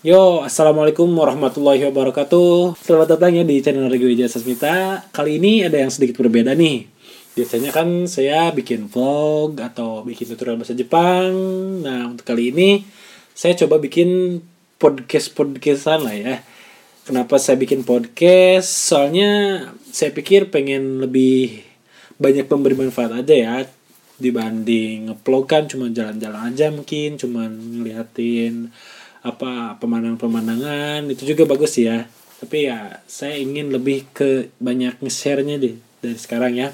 Yo, assalamualaikum warahmatullahi wabarakatuh. Selamat datang ya di channel Regi Wijaya Sasmita. Kali ini ada yang sedikit berbeda nih. Biasanya kan saya bikin vlog atau bikin tutorial bahasa Jepang. Nah, untuk kali ini saya coba bikin podcast-podcastan lah ya. Kenapa saya bikin podcast? Soalnya saya pikir pengen lebih banyak memberi manfaat aja ya dibanding ngevlog kan cuma jalan-jalan aja mungkin cuma ngeliatin apa pemandangan-pemandangan itu juga bagus ya. Tapi ya saya ingin lebih ke banyak nge-share-nya deh dari sekarang ya.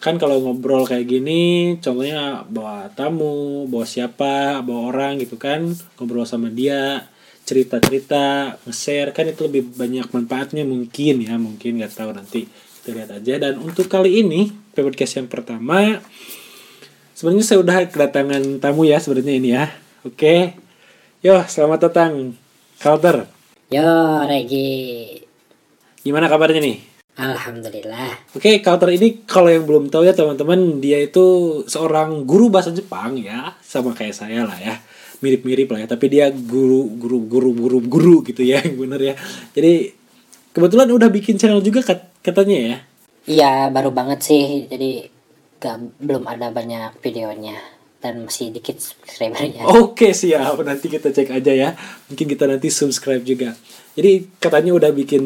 Kan kalau ngobrol kayak gini contohnya bawa tamu bawa siapa bawa orang gitu kan ngobrol sama dia cerita-cerita nge-share kan itu lebih banyak manfaatnya mungkin ya mungkin nggak tahu nanti kita lihat aja. Dan untuk kali ini podcast yang pertama sebenarnya saya udah kedatangan tamu ya sebenarnya ini ya. Oke Yo, selamat datang, Kalter. Yo, Regi. Gimana kabarnya nih? Alhamdulillah. Oke, Kalter ini kalau yang belum tahu ya teman-teman, dia itu seorang guru bahasa Jepang ya, sama kayak saya lah ya. Mirip-mirip lah ya, tapi dia guru guru guru guru guru gitu ya, yang bener ya. Jadi kebetulan udah bikin channel juga katanya ya. Iya, baru banget sih. Jadi gak, belum ada banyak videonya dan masih dikit subscribernya. Oke siap, nanti kita cek aja ya. Mungkin kita nanti subscribe juga. Jadi katanya udah bikin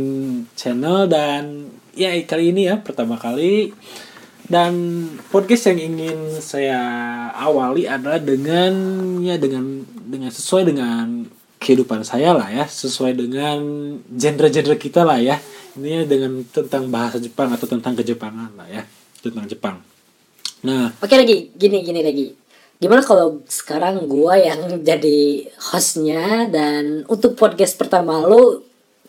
channel dan ya kali ini ya pertama kali dan podcast yang ingin saya awali adalah dengan ya dengan dengan sesuai dengan kehidupan saya lah ya, sesuai dengan genre-genre kita lah ya. Ini dengan tentang bahasa Jepang atau tentang kejepangan lah ya, tentang Jepang. Nah, oke lagi, gini gini lagi gimana kalau sekarang gua yang jadi hostnya dan untuk podcast pertama lu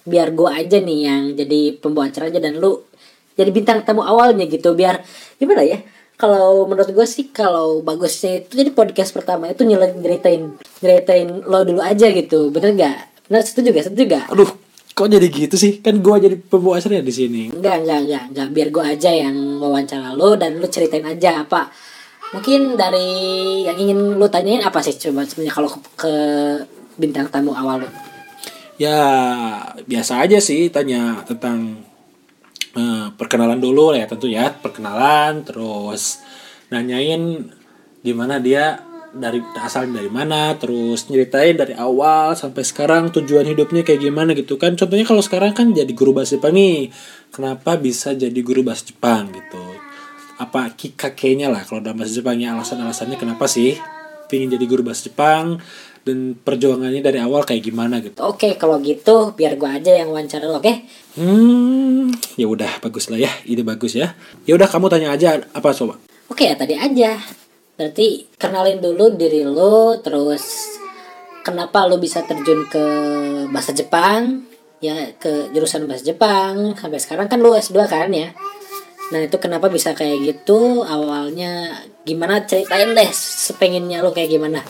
biar gua aja nih yang jadi pembawa acara aja dan lu jadi bintang tamu awalnya gitu biar gimana ya? Kalau menurut gue sih kalau bagusnya itu jadi podcast pertama itu nyeritain nyeritain lo dulu aja gitu bener gak bener setuju gak setuju gak aduh kok jadi gitu sih? Kan gue jadi pembawa acara di sini. Enggak enggak enggak enggak biar gue aja yang wawancara lo dan lu ceritain aja apa mungkin dari yang ingin lu tanyain apa sih coba sebenarnya kalau ke, ke bintang tamu awal lu? Ya biasa aja sih tanya tentang uh, perkenalan dulu ya tentu ya perkenalan terus nanyain gimana dia dari asal dari mana terus nyeritain dari awal sampai sekarang tujuan hidupnya kayak gimana gitu kan. Contohnya kalau sekarang kan jadi guru bahasa Jepang nih. Kenapa bisa jadi guru bahasa Jepang apa kikakenya lah kalau dalam bahasa Jepangnya alasan-alasannya kenapa sih pingin jadi guru bahasa Jepang dan perjuangannya dari awal kayak gimana gitu. Oke, kalau gitu biar gua aja yang wawancara lo, oke? Okay? Hmm, ya udah bagus lah ya, ide bagus ya. Ya udah kamu tanya aja apa coba. Oke ya tadi aja. Berarti kenalin dulu diri lo, terus kenapa lo bisa terjun ke bahasa Jepang, ya ke jurusan bahasa Jepang sampai sekarang kan lo S2 kan ya. Nah itu kenapa bisa kayak gitu? Awalnya gimana? Ceritain deh sepengennya lo kayak gimana.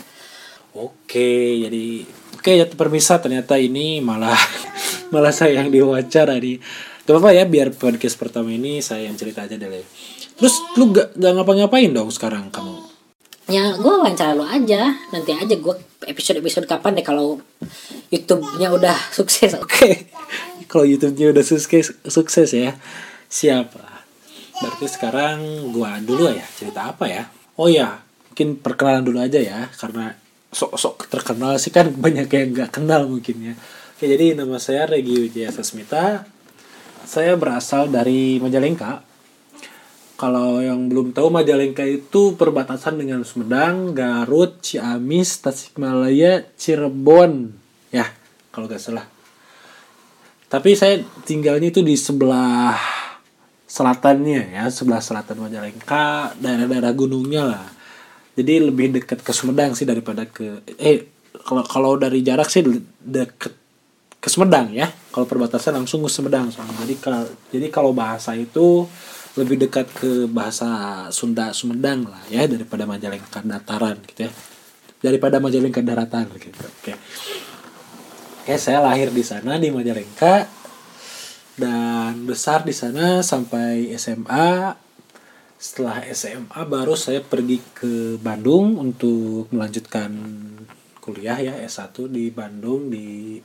Oke jadi oke ya permisa ternyata ini malah malah saya yang diwawancara nih Gak apa-apa ya biar podcast pertama ini saya yang cerita aja deh Terus lu gak, gak ngapa-ngapain dong sekarang kamu? Ya gue wawancara lo aja. Nanti aja gue episode-episode kapan deh kalau YouTube-nya udah sukses. Oke. Kalau YouTube-nya udah sukses, sukses ya. Siapa? Berarti sekarang gua dulu ya cerita apa ya? Oh ya, mungkin perkenalan dulu aja ya karena sok-sok terkenal sih kan banyak yang nggak kenal mungkin ya. Oke, jadi nama saya Regi Wijaya Sasmita. Saya berasal dari Majalengka. Kalau yang belum tahu Majalengka itu perbatasan dengan Sumedang, Garut, Ciamis, Tasikmalaya, Cirebon. Ya, kalau nggak salah. Tapi saya tinggalnya itu di sebelah selatannya ya sebelah selatan Majalengka daerah-daerah gunungnya lah. Jadi lebih dekat ke Sumedang sih daripada ke eh kalau kalau dari jarak sih deket ke Sumedang ya. Kalau perbatasan langsung ke Sumedang soalnya. Jadi kalau jadi kalau bahasa itu lebih dekat ke bahasa Sunda Sumedang lah ya daripada Majalengka dataran gitu ya. Daripada Majalengka daratan gitu oke. Oke saya lahir di sana di Majalengka dan besar di sana sampai SMA setelah SMA baru saya pergi ke Bandung untuk melanjutkan kuliah ya S1 di Bandung di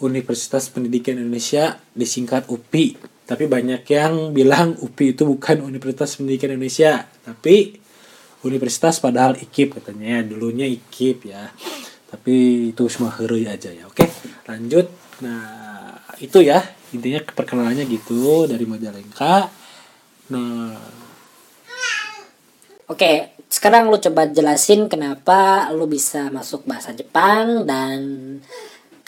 Universitas Pendidikan Indonesia disingkat UPI tapi banyak yang bilang UPI itu bukan Universitas Pendidikan Indonesia tapi universitas padahal IKIP katanya dulunya IKIP ya. Tapi itu semua hurry aja ya oke? Lanjut. Nah itu ya intinya perkenalannya gitu dari Majalengka nah Oke, sekarang lu coba jelasin kenapa lu bisa masuk bahasa Jepang dan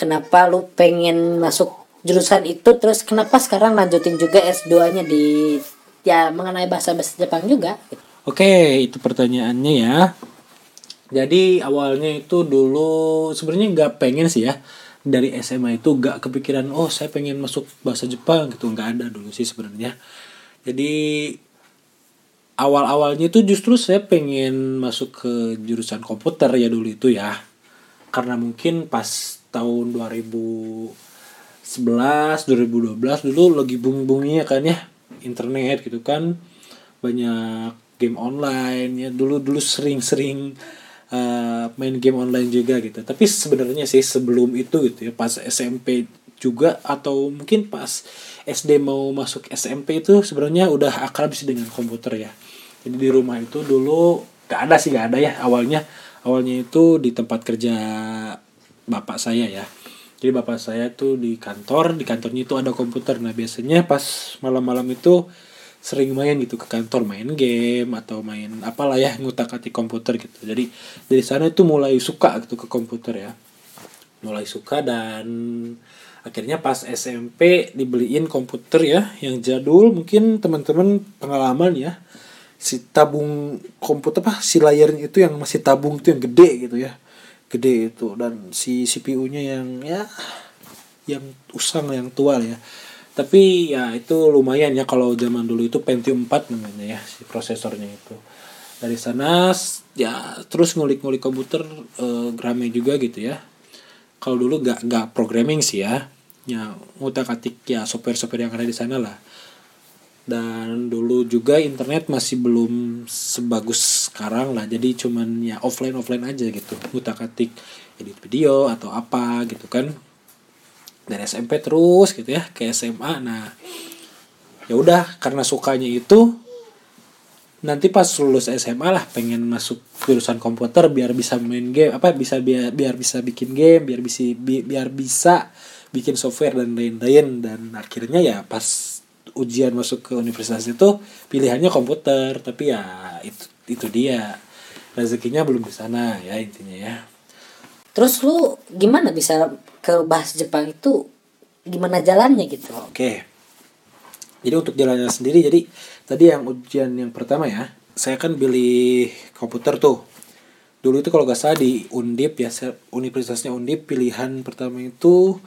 kenapa lu pengen masuk jurusan itu terus kenapa sekarang lanjutin juga S2-nya di ya mengenai bahasa-bahasa Jepang juga gitu. Oke, itu pertanyaannya ya. Jadi awalnya itu dulu sebenarnya nggak pengen sih ya dari SMA itu nggak kepikiran oh saya pengen masuk bahasa Jepang gitu nggak ada dulu sih sebenarnya. Jadi awal-awalnya itu justru saya pengen masuk ke jurusan komputer ya dulu itu ya. Karena mungkin pas tahun 2011, 2012 dulu lagi booming-boomingnya kan ya internet gitu kan banyak game online ya dulu dulu sering-sering uh, main game online juga gitu. Tapi sebenarnya sih sebelum itu gitu ya pas SMP juga atau mungkin pas SD mau masuk SMP itu sebenarnya udah akrab sih dengan komputer ya. Jadi di rumah itu dulu gak ada sih gak ada ya. Awalnya awalnya itu di tempat kerja bapak saya ya. Jadi bapak saya tuh di kantor di kantornya itu ada komputer. Nah biasanya pas malam-malam itu sering main gitu ke kantor main game atau main apalah ya ngutak atik komputer gitu. Jadi dari sana itu mulai suka gitu ke komputer ya. Mulai suka dan akhirnya pas SMP dibeliin komputer ya yang jadul mungkin teman-teman pengalaman ya. Si tabung komputer apa si layarnya itu yang masih tabung itu yang gede gitu ya. Gede itu dan si CPU-nya yang ya yang usang yang tua ya tapi ya itu lumayan ya kalau zaman dulu itu Pentium 4 namanya ya si prosesornya itu. Dari sana ya terus ngulik-ngulik komputer eh, juga gitu ya. Kalau dulu gak gak programming sih ya. Ya ngutak atik ya software-software yang ada di sana lah. Dan dulu juga internet masih belum sebagus sekarang lah. Jadi cuman ya offline offline aja gitu. Ngutak atik edit video atau apa gitu kan dari SMP terus gitu ya ke SMA nah ya udah karena sukanya itu nanti pas lulus SMA lah pengen masuk jurusan komputer biar bisa main game apa bisa biar biar bisa bikin game biar bisa bi, biar bisa bikin software dan lain-lain. Dan akhirnya ya pas ujian masuk ke universitas itu pilihannya komputer. Tapi ya itu itu dia. Rezekinya belum di sana ya intinya ya Terus lu gimana bisa ke bahasa Jepang itu gimana jalannya gitu? Oke. Jadi untuk jalannya sendiri jadi tadi yang ujian yang pertama ya, saya kan pilih komputer tuh. Dulu itu kalau gak salah di Undip ya, universitasnya Undip pilihan pertama itu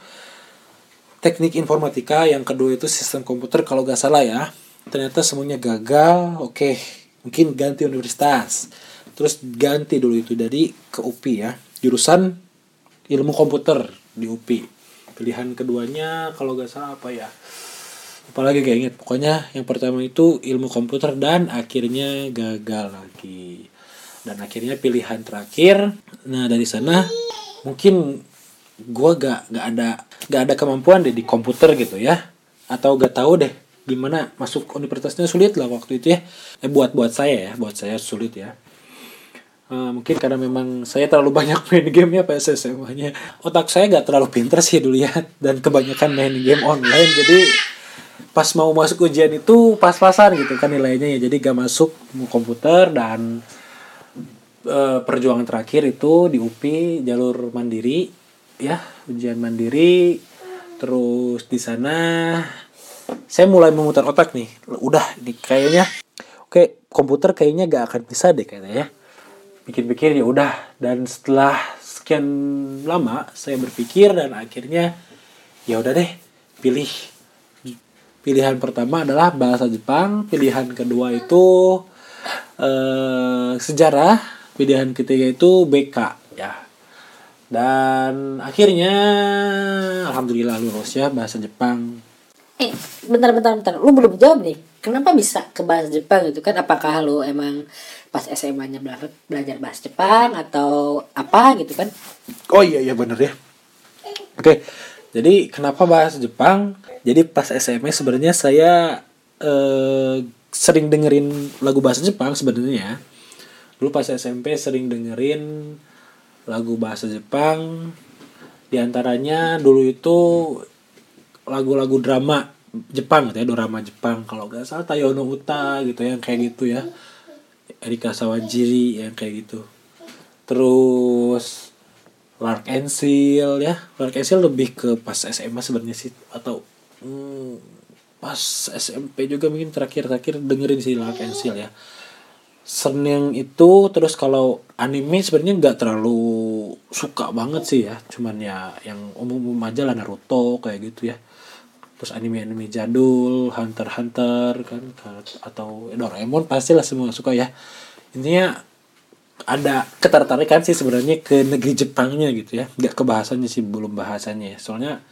teknik informatika, yang kedua itu sistem komputer kalau gak salah ya. Ternyata semuanya gagal. Oke, mungkin ganti universitas. Terus ganti dulu itu dari ke UPI ya, jurusan ilmu komputer di UPI pilihan keduanya kalau gak salah apa ya? Apalagi gak inget pokoknya yang pertama itu ilmu komputer dan akhirnya gagal lagi. Dan akhirnya pilihan terakhir nah dari sana mungkin gue gak gak ada gak ada kemampuan deh di komputer gitu ya. Atau gak tahu deh gimana masuk universitasnya sulit lah waktu itu ya. Eh buat buat saya ya buat saya sulit ya Uh, mungkin karena memang saya terlalu banyak main game ya pas SMA-nya. Otak saya gak terlalu pinter sih dulu ya dan kebanyakan main game online. Jadi pas mau masuk ujian itu pas-pasan gitu kan nilainya ya. Jadi gak masuk komputer dan uh, perjuangan terakhir itu di UPI jalur mandiri ya ujian mandiri. Terus di sana saya mulai memutar otak nih. Udah di kayaknya oke komputer kayaknya gak akan bisa deh kayaknya ya pikir-pikir ya udah. Dan setelah sekian lama saya berpikir dan akhirnya ya udah deh pilih. Pilihan pertama adalah bahasa Jepang pilihan kedua itu eh, sejarah pilihan ketiga itu BK ya. Dan akhirnya alhamdulillah lulus ya bahasa Jepang. Eh, bentar bentar bentar. Lu belum jawab nih. kenapa bisa ke bahasa Jepang gitu kan? Apakah lu emang pas SMA-nya belajar belajar bahasa Jepang atau apa gitu kan Oh iya iya bener ya. Oke. Jadi kenapa bahasa Jepang? Jadi pas SMA sebenarnya saya eh, sering dengerin lagu bahasa Jepang sebenarnya. Dulu pas SMP sering dengerin lagu bahasa Jepang. Di antaranya dulu itu lagu-lagu drama Jepang gitu ya, drama Jepang. Kalau nggak salah Tayono Uta gitu yang kayak gitu ya. Erika Sawajiri yang kayak gitu. Terus Lark and ya. Lark and lebih ke pas SMA sebenarnya sih atau hmm, pas SMP juga mungkin terakhir-terakhir dengerin sih Lark and ya. Seneng itu terus kalau anime sebenarnya nggak terlalu suka banget sih ya. Cuman ya yang umum-umum aja lah Naruto kayak gitu ya terus anime-anime jadul Hunter Hunter kan atau Doraemon pastilah semua suka ya. Intinya ada ketertarikan sih sebenarnya ke negeri Jepangnya gitu ya. Nggak ke bahasanya sih belum bahasanya ya. Soalnya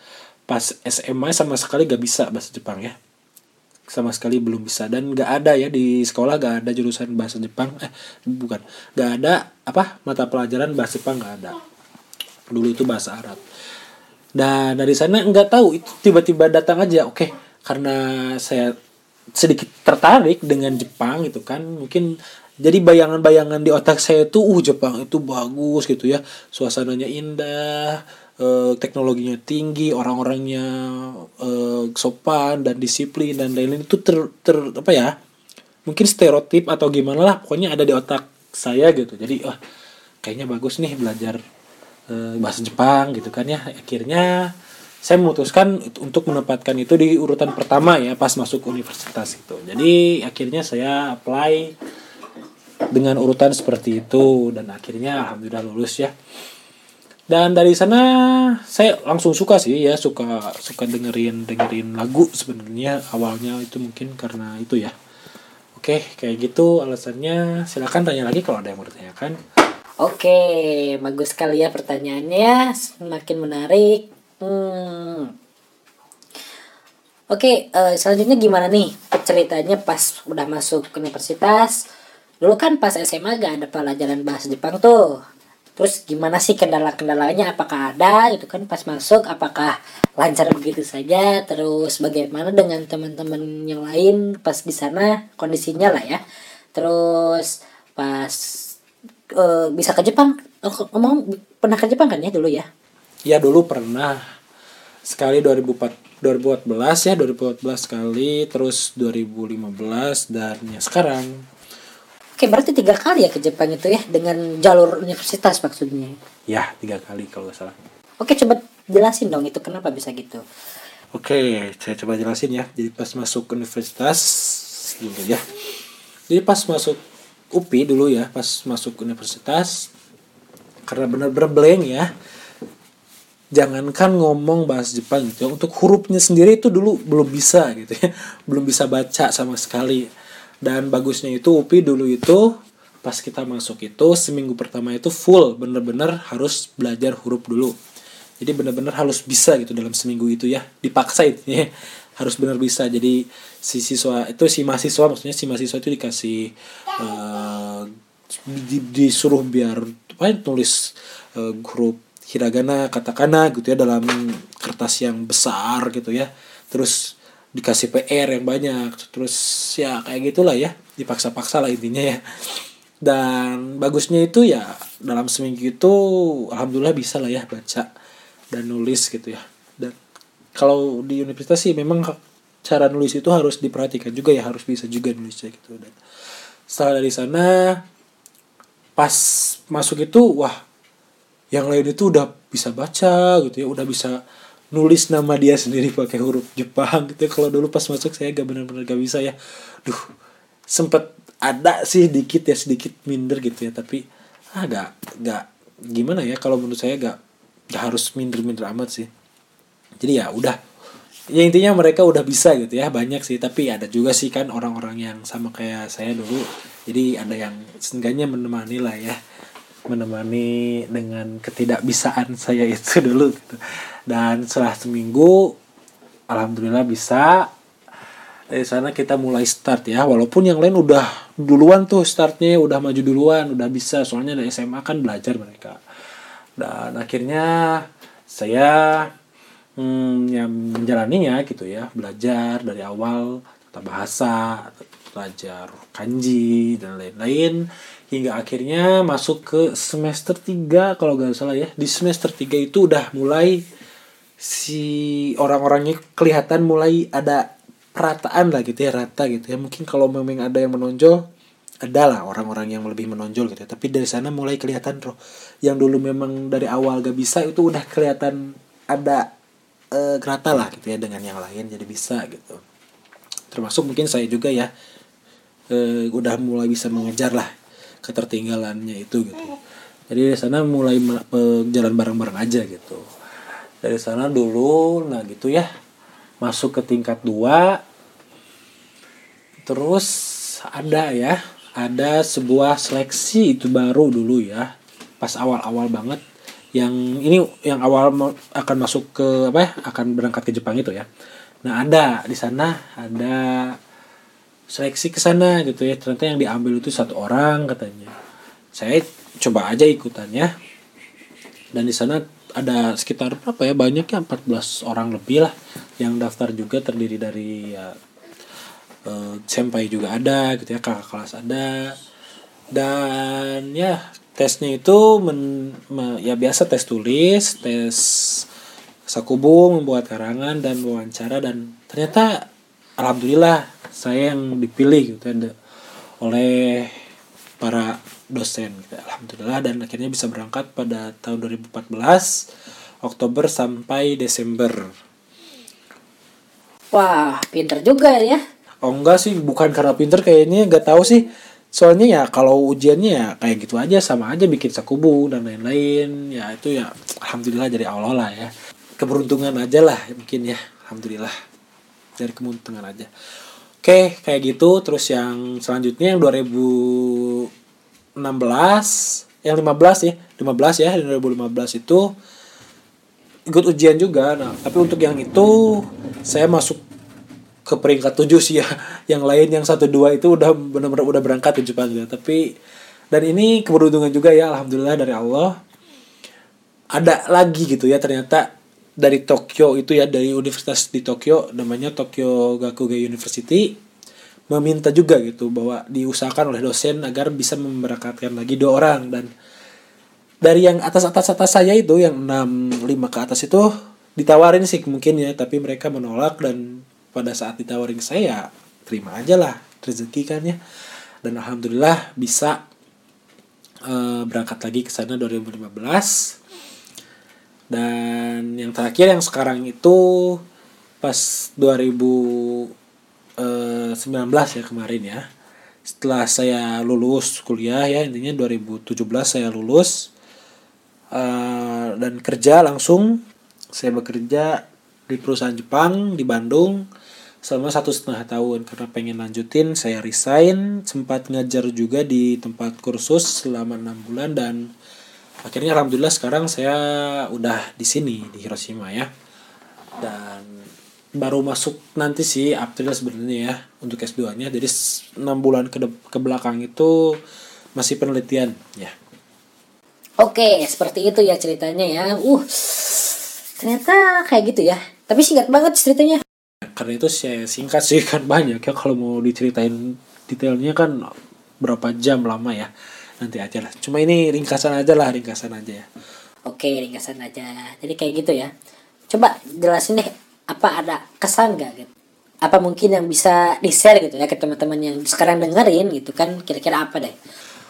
pas SMA sama sekali gak bisa bahasa Jepang ya. Sama sekali belum bisa. Dan nggak ada ya di sekolah gak ada jurusan bahasa Jepang. Eh bukan. Gak ada apa mata pelajaran bahasa Jepang gak ada. Dulu itu bahasa Arab dan dari sana nggak tahu. Itu tiba-tiba datang aja. Oke karena saya sedikit tertarik dengan Jepang gitu kan mungkin jadi bayangan-bayangan di otak saya tuh uh Jepang itu bagus gitu ya. Suasananya indah eh, teknologinya tinggi orang-orangnya eh, sopan dan disiplin dan lain-lain. Itu ter, ter apa ya mungkin stereotip atau gimana lah pokoknya ada di otak saya gitu. Jadi wah kayaknya bagus nih belajar eh, bahasa Jepang gitu kan ya. Akhirnya saya memutuskan untuk menempatkan itu di urutan pertama ya pas masuk universitas itu. Jadi akhirnya saya apply dengan urutan seperti itu dan akhirnya alhamdulillah lulus ya. Dan dari sana saya langsung suka sih ya suka suka dengerin dengerin lagu sebenarnya awalnya itu mungkin karena itu ya. Oke kayak gitu alasannya. Silakan tanya lagi kalau ada yang mau ditanyakan oke bagus sekali ya pertanyaannya. Semakin menarik. Hmm. oke uh, selanjutnya gimana nih ceritanya pas udah masuk universitas? Dulu kan pas SMA gak ada pelajaran bahasa Jepang tuh. Terus gimana sih kendala-kendalanya? Apakah ada itu kan pas masuk? Apakah lancar begitu saja? Terus bagaimana dengan teman-teman yang lain pas di sana? Kondisinya lah ya. Terus pas uh, bisa ke Jepang oh, ngomong pernah ke Jepang kan ya dulu ya ya dulu pernah sekali 2004 2014 ya 2014 sekali terus 2015 dan ya sekarang Oke berarti tiga kali ya ke Jepang itu ya dengan jalur universitas maksudnya. Ya tiga kali kalau nggak salah. Oke coba jelasin dong itu kenapa bisa gitu. Oke saya coba jelasin ya. Jadi pas masuk universitas gitu ya. Jadi pas masuk UPI dulu ya pas masuk universitas karena benar-benar blank ya. Jangankan ngomong bahasa Jepang gitu. Untuk hurufnya sendiri itu dulu belum bisa gitu ya. Belum bisa baca sama sekali dan bagusnya itu UPI dulu itu pas kita masuk itu seminggu pertama itu full bener-bener harus belajar huruf dulu jadi bener-bener harus bisa gitu dalam seminggu itu ya dipaksa itu ya. Harus bener bisa. Jadi si siswa itu si mahasiswa maksudnya si mahasiswa itu dikasih uh, di, disuruh biar apa ya, tulis uh, huruf hiragana katakana gitu ya dalam kertas yang besar gitu ya. Terus dikasih PR yang banyak. Terus ya kayak gitulah ya dipaksa-paksa lah intinya ya. Dan bagusnya itu ya dalam seminggu itu alhamdulillah bisa lah ya baca dan nulis gitu ya. Dan kalau di universitas sih memang cara nulis itu harus diperhatikan juga ya harus bisa juga nulisnya gitu. Dan setelah dari sana pas masuk itu wah yang lain itu udah bisa baca gitu ya udah bisa nulis nama dia sendiri pakai huruf Jepang gitu kalau dulu pas masuk saya gak benar-benar gak bisa ya. Duh sempet ada sih dikit ya sedikit minder gitu ya. Tapi ah gak gimana ya kalau menurut saya gak gak harus minder-minder amat sih. Jadi ya udah. Ya intinya mereka udah bisa gitu ya banyak sih. Tapi ada juga sih kan orang-orang yang sama kayak saya dulu. Jadi ada yang seenggaknya menemani lah ya. Menemani dengan ketidakbisaan saya itu dulu gitu. dan setelah seminggu alhamdulillah bisa. Dari sana kita mulai start ya. Walaupun yang lain udah duluan tuh startnya udah maju duluan udah bisa. Soalnya dari SMA kan belajar mereka dan akhirnya saya hmm, ya menjalaninya gitu ya belajar dari awal tata bahasa belajar kanji dan lain-lain hingga akhirnya masuk ke semester 3 kalau gak salah ya. Di semester 3 itu udah mulai si orang-orangnya kelihatan mulai ada perataan lah gitu ya rata gitu ya. Mungkin kalau memang ada yang menonjol ada lah orang-orang yang lebih menonjol gitu ya. Tapi dari sana mulai kelihatan roh yang dulu memang dari awal gak bisa itu udah kelihatan ada e, rata lah gitu ya dengan yang lain jadi bisa gitu. Termasuk mungkin saya juga ya e, udah mulai bisa mengejar lah ketertinggalannya itu gitu. Jadi dari sana mulai e, jalan bareng-bareng aja gitu. Dari sana dulu nah gitu ya masuk ke tingkat dua terus ada ya ada sebuah seleksi itu baru dulu ya pas awal-awal banget. Yang ini yang awal akan masuk ke apa ya akan berangkat ke Jepang itu ya. Nah ada di sana ada seleksi ke sana gitu ya. Ternyata yang diambil itu satu orang katanya. Saya coba aja ikutannya. Dan di sana ada sekitar berapa ya banyak ya 14 orang lebih lah yang daftar juga terdiri dari ya uh, senpai juga ada gitu ya kakak kelas ada. Dan ya tesnya itu men, me, ya biasa tes tulis tes sakubu membuat karangan dan wawancara dan ternyata alhamdulillah saya yang dipilih gitu ya oleh para dosen gitu. alhamdulillah dan akhirnya bisa berangkat pada tahun 2014 Oktober sampai Desember. Wah pinter juga ya oh enggak sih bukan karena pinter kayaknya nggak tahu sih. Soalnya ya kalau ujiannya ya kayak gitu aja sama aja bikin sakubu dan lain-lain. Ya itu ya alhamdulillah dari Allah lah ya. Keberuntungan aja lah mungkin ya alhamdulillah. Dari keberuntungan aja. Oke kayak gitu. Terus yang selanjutnya yang 2000 16 yang 15 ya 15 ya 2015 itu ikut ujian juga. Nah tapi untuk yang itu saya masuk ke peringkat 7 sih ya. Yang lain yang satu dua itu udah benar-benar udah berangkat ke Jepang ya tapi dan ini keberuntungan juga ya alhamdulillah dari Allah. Ada lagi gitu ya ternyata dari Tokyo itu ya dari universitas di Tokyo namanya Tokyo Gakuge University meminta juga gitu bahwa diusahakan oleh dosen agar bisa memberangkatkan lagi dua orang. Dan dari yang atas atas atas saya itu yang enam lima ke atas itu ditawarin sih mungkin ya tapi mereka menolak dan pada saat ditawarin saya terima aja lah rezeki kan ya. Dan alhamdulillah bisa uh, berangkat lagi ke sana 2015 dan yang terakhir yang sekarang itu pas 2000 19 eh, ya kemarin ya. Setelah saya lulus kuliah ya intinya 2017 saya lulus uh, dan kerja langsung saya bekerja di perusahaan Jepang di Bandung selama satu setengah tahun karena pengen lanjutin saya resign sempat ngajar juga di tempat kursus selama enam bulan dan akhirnya alhamdulillah sekarang saya udah di sini di Hiroshima ya dan baru masuk nanti sih April sebenarnya ya untuk S2-nya. Jadi 6 bulan ke ke belakang itu masih penelitian ya. Oke, seperti itu ya ceritanya ya. Uh. Ternyata kayak gitu ya. Tapi singkat banget ceritanya. Karena itu saya singkat sih kan banyak ya kalau mau diceritain detailnya kan berapa jam lama ya. Nanti aja lah. Cuma ini ringkasan aja lah, ringkasan aja ya. Oke, ringkasan aja. Jadi kayak gitu ya. Coba jelasin deh apa ada kesan gak gitu apa mungkin yang bisa di share gitu ya ke teman-teman yang sekarang dengerin gitu kan kira-kira apa deh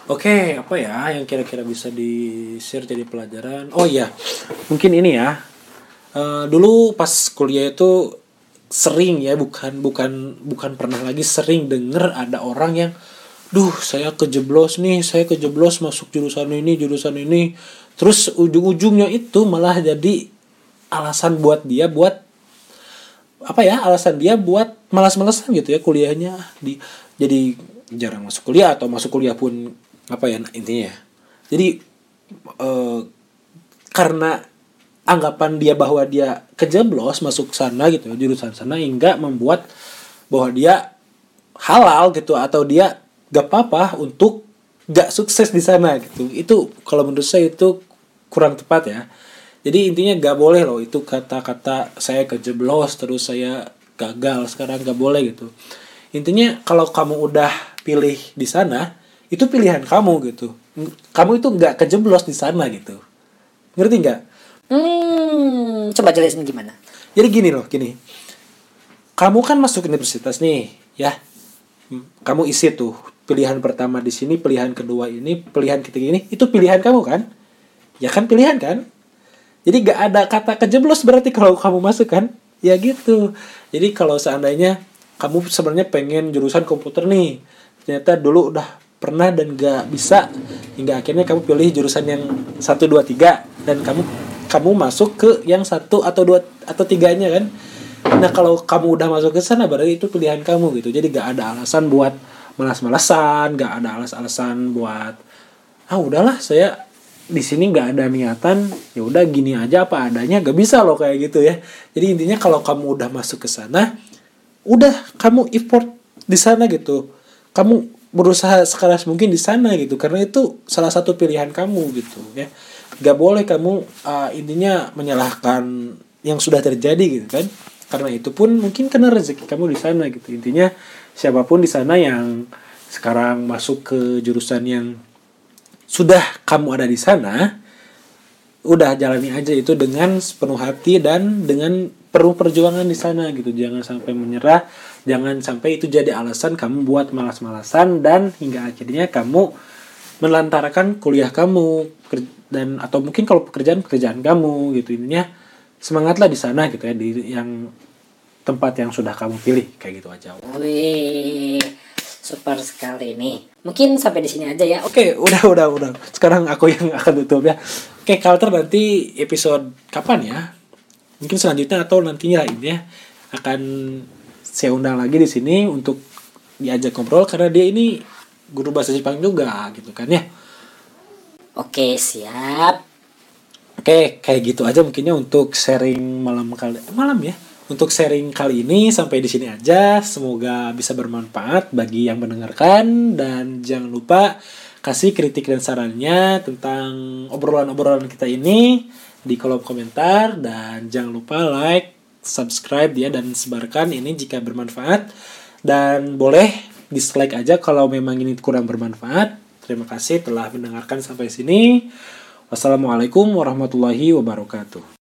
Oke, apa ya yang kira-kira bisa di share jadi pelajaran? Oh iya, mungkin ini ya. Uh, dulu pas kuliah itu sering ya, bukan bukan bukan pernah lagi sering denger ada orang yang, duh saya kejeblos nih, saya kejeblos masuk jurusan ini, jurusan ini, terus ujung-ujungnya itu malah jadi alasan buat dia buat apa ya alasan dia buat malas-malasan gitu ya kuliahnya di jadi jarang masuk kuliah atau masuk kuliah pun apa ya intinya ya. jadi eh, karena anggapan dia bahwa dia kejeblos masuk sana gitu jurusan sana hingga membuat bahwa dia halal gitu atau dia gak apa-apa untuk gak sukses di sana gitu. Itu kalau menurut saya itu kurang tepat ya. Jadi intinya gak boleh loh itu kata-kata saya kejeblos terus saya gagal sekarang gak boleh gitu. Intinya kalau kamu udah pilih di sana itu pilihan kamu gitu. Kamu itu nggak kejeblos di sana gitu. Ngerti nggak Hmm, coba jelasin gimana? jadi gini loh gini. Kamu kan masuk universitas nih ya. Hmm, kamu isi tuh pilihan pertama di sini pilihan kedua ini pilihan ketiga ini itu pilihan kamu kan? Ya kan pilihan kan? Jadi gak ada kata kejeblos berarti kalau kamu masuk kan? Ya gitu. Jadi kalau seandainya kamu sebenarnya pengen jurusan komputer nih ternyata dulu udah pernah dan gak bisa hingga akhirnya kamu pilih jurusan yang satu dua tiga dan kamu kamu masuk ke yang satu atau dua atau tiganya kan? Nah kalau kamu udah masuk ke sana berarti itu pilihan kamu gitu. Jadi gak ada alasan buat malas-malasan gak ada alas-alasan buat ah udahlah saya di sini nggak ada niatan ya udah gini aja apa adanya. Gak bisa loh kayak gitu ya. Jadi intinya kalau kamu udah masuk ke sana udah kamu effort di sana gitu. Kamu berusaha sekeras mungkin di sana gitu. Karena itu salah satu pilihan kamu gitu ya gak boleh kamu uh, intinya menyalahkan yang sudah terjadi gitu kan. Karena itu pun mungkin karena rezeki kamu di sana gitu. Intinya siapa pun di sana yang sekarang masuk ke jurusan yang sudah kamu ada di sana udah jalani aja itu dengan sepenuh hati dan dengan penuh perjuangan di sana gitu. Jangan sampai menyerah jangan sampai itu jadi alasan kamu buat malas-malasan dan hingga akhirnya kamu melantarkan kuliah kamu dan atau mungkin kalau pekerjaan pekerjaan kamu gitu intinya semangatlah di sana gitu ya di yang tempat yang sudah kamu pilih kayak gitu aja Wih, super sekali nih. Mungkin sampai di sini aja ya. Oke, udah udah udah. Sekarang aku yang akan tutup ya. Oke, Kalter nanti episode kapan ya? Mungkin selanjutnya atau nantinya ini ya akan saya undang lagi di sini untuk diajak ngobrol karena dia ini guru bahasa Jepang juga gitu kan ya. Oke, siap. Oke, kayak gitu aja mungkinnya untuk sharing malam kali malam ya. Untuk sharing kali ini sampai di sini aja. Semoga bisa bermanfaat bagi yang mendengarkan dan jangan lupa kasih kritik dan sarannya tentang obrolan-obrolan kita ini di kolom komentar dan jangan lupa like, subscribe ya dan sebarkan ini jika bermanfaat dan boleh dislike aja kalau memang ini kurang bermanfaat. Terima kasih telah mendengarkan sampai sini. Wassalamualaikum warahmatullahi wabarakatuh.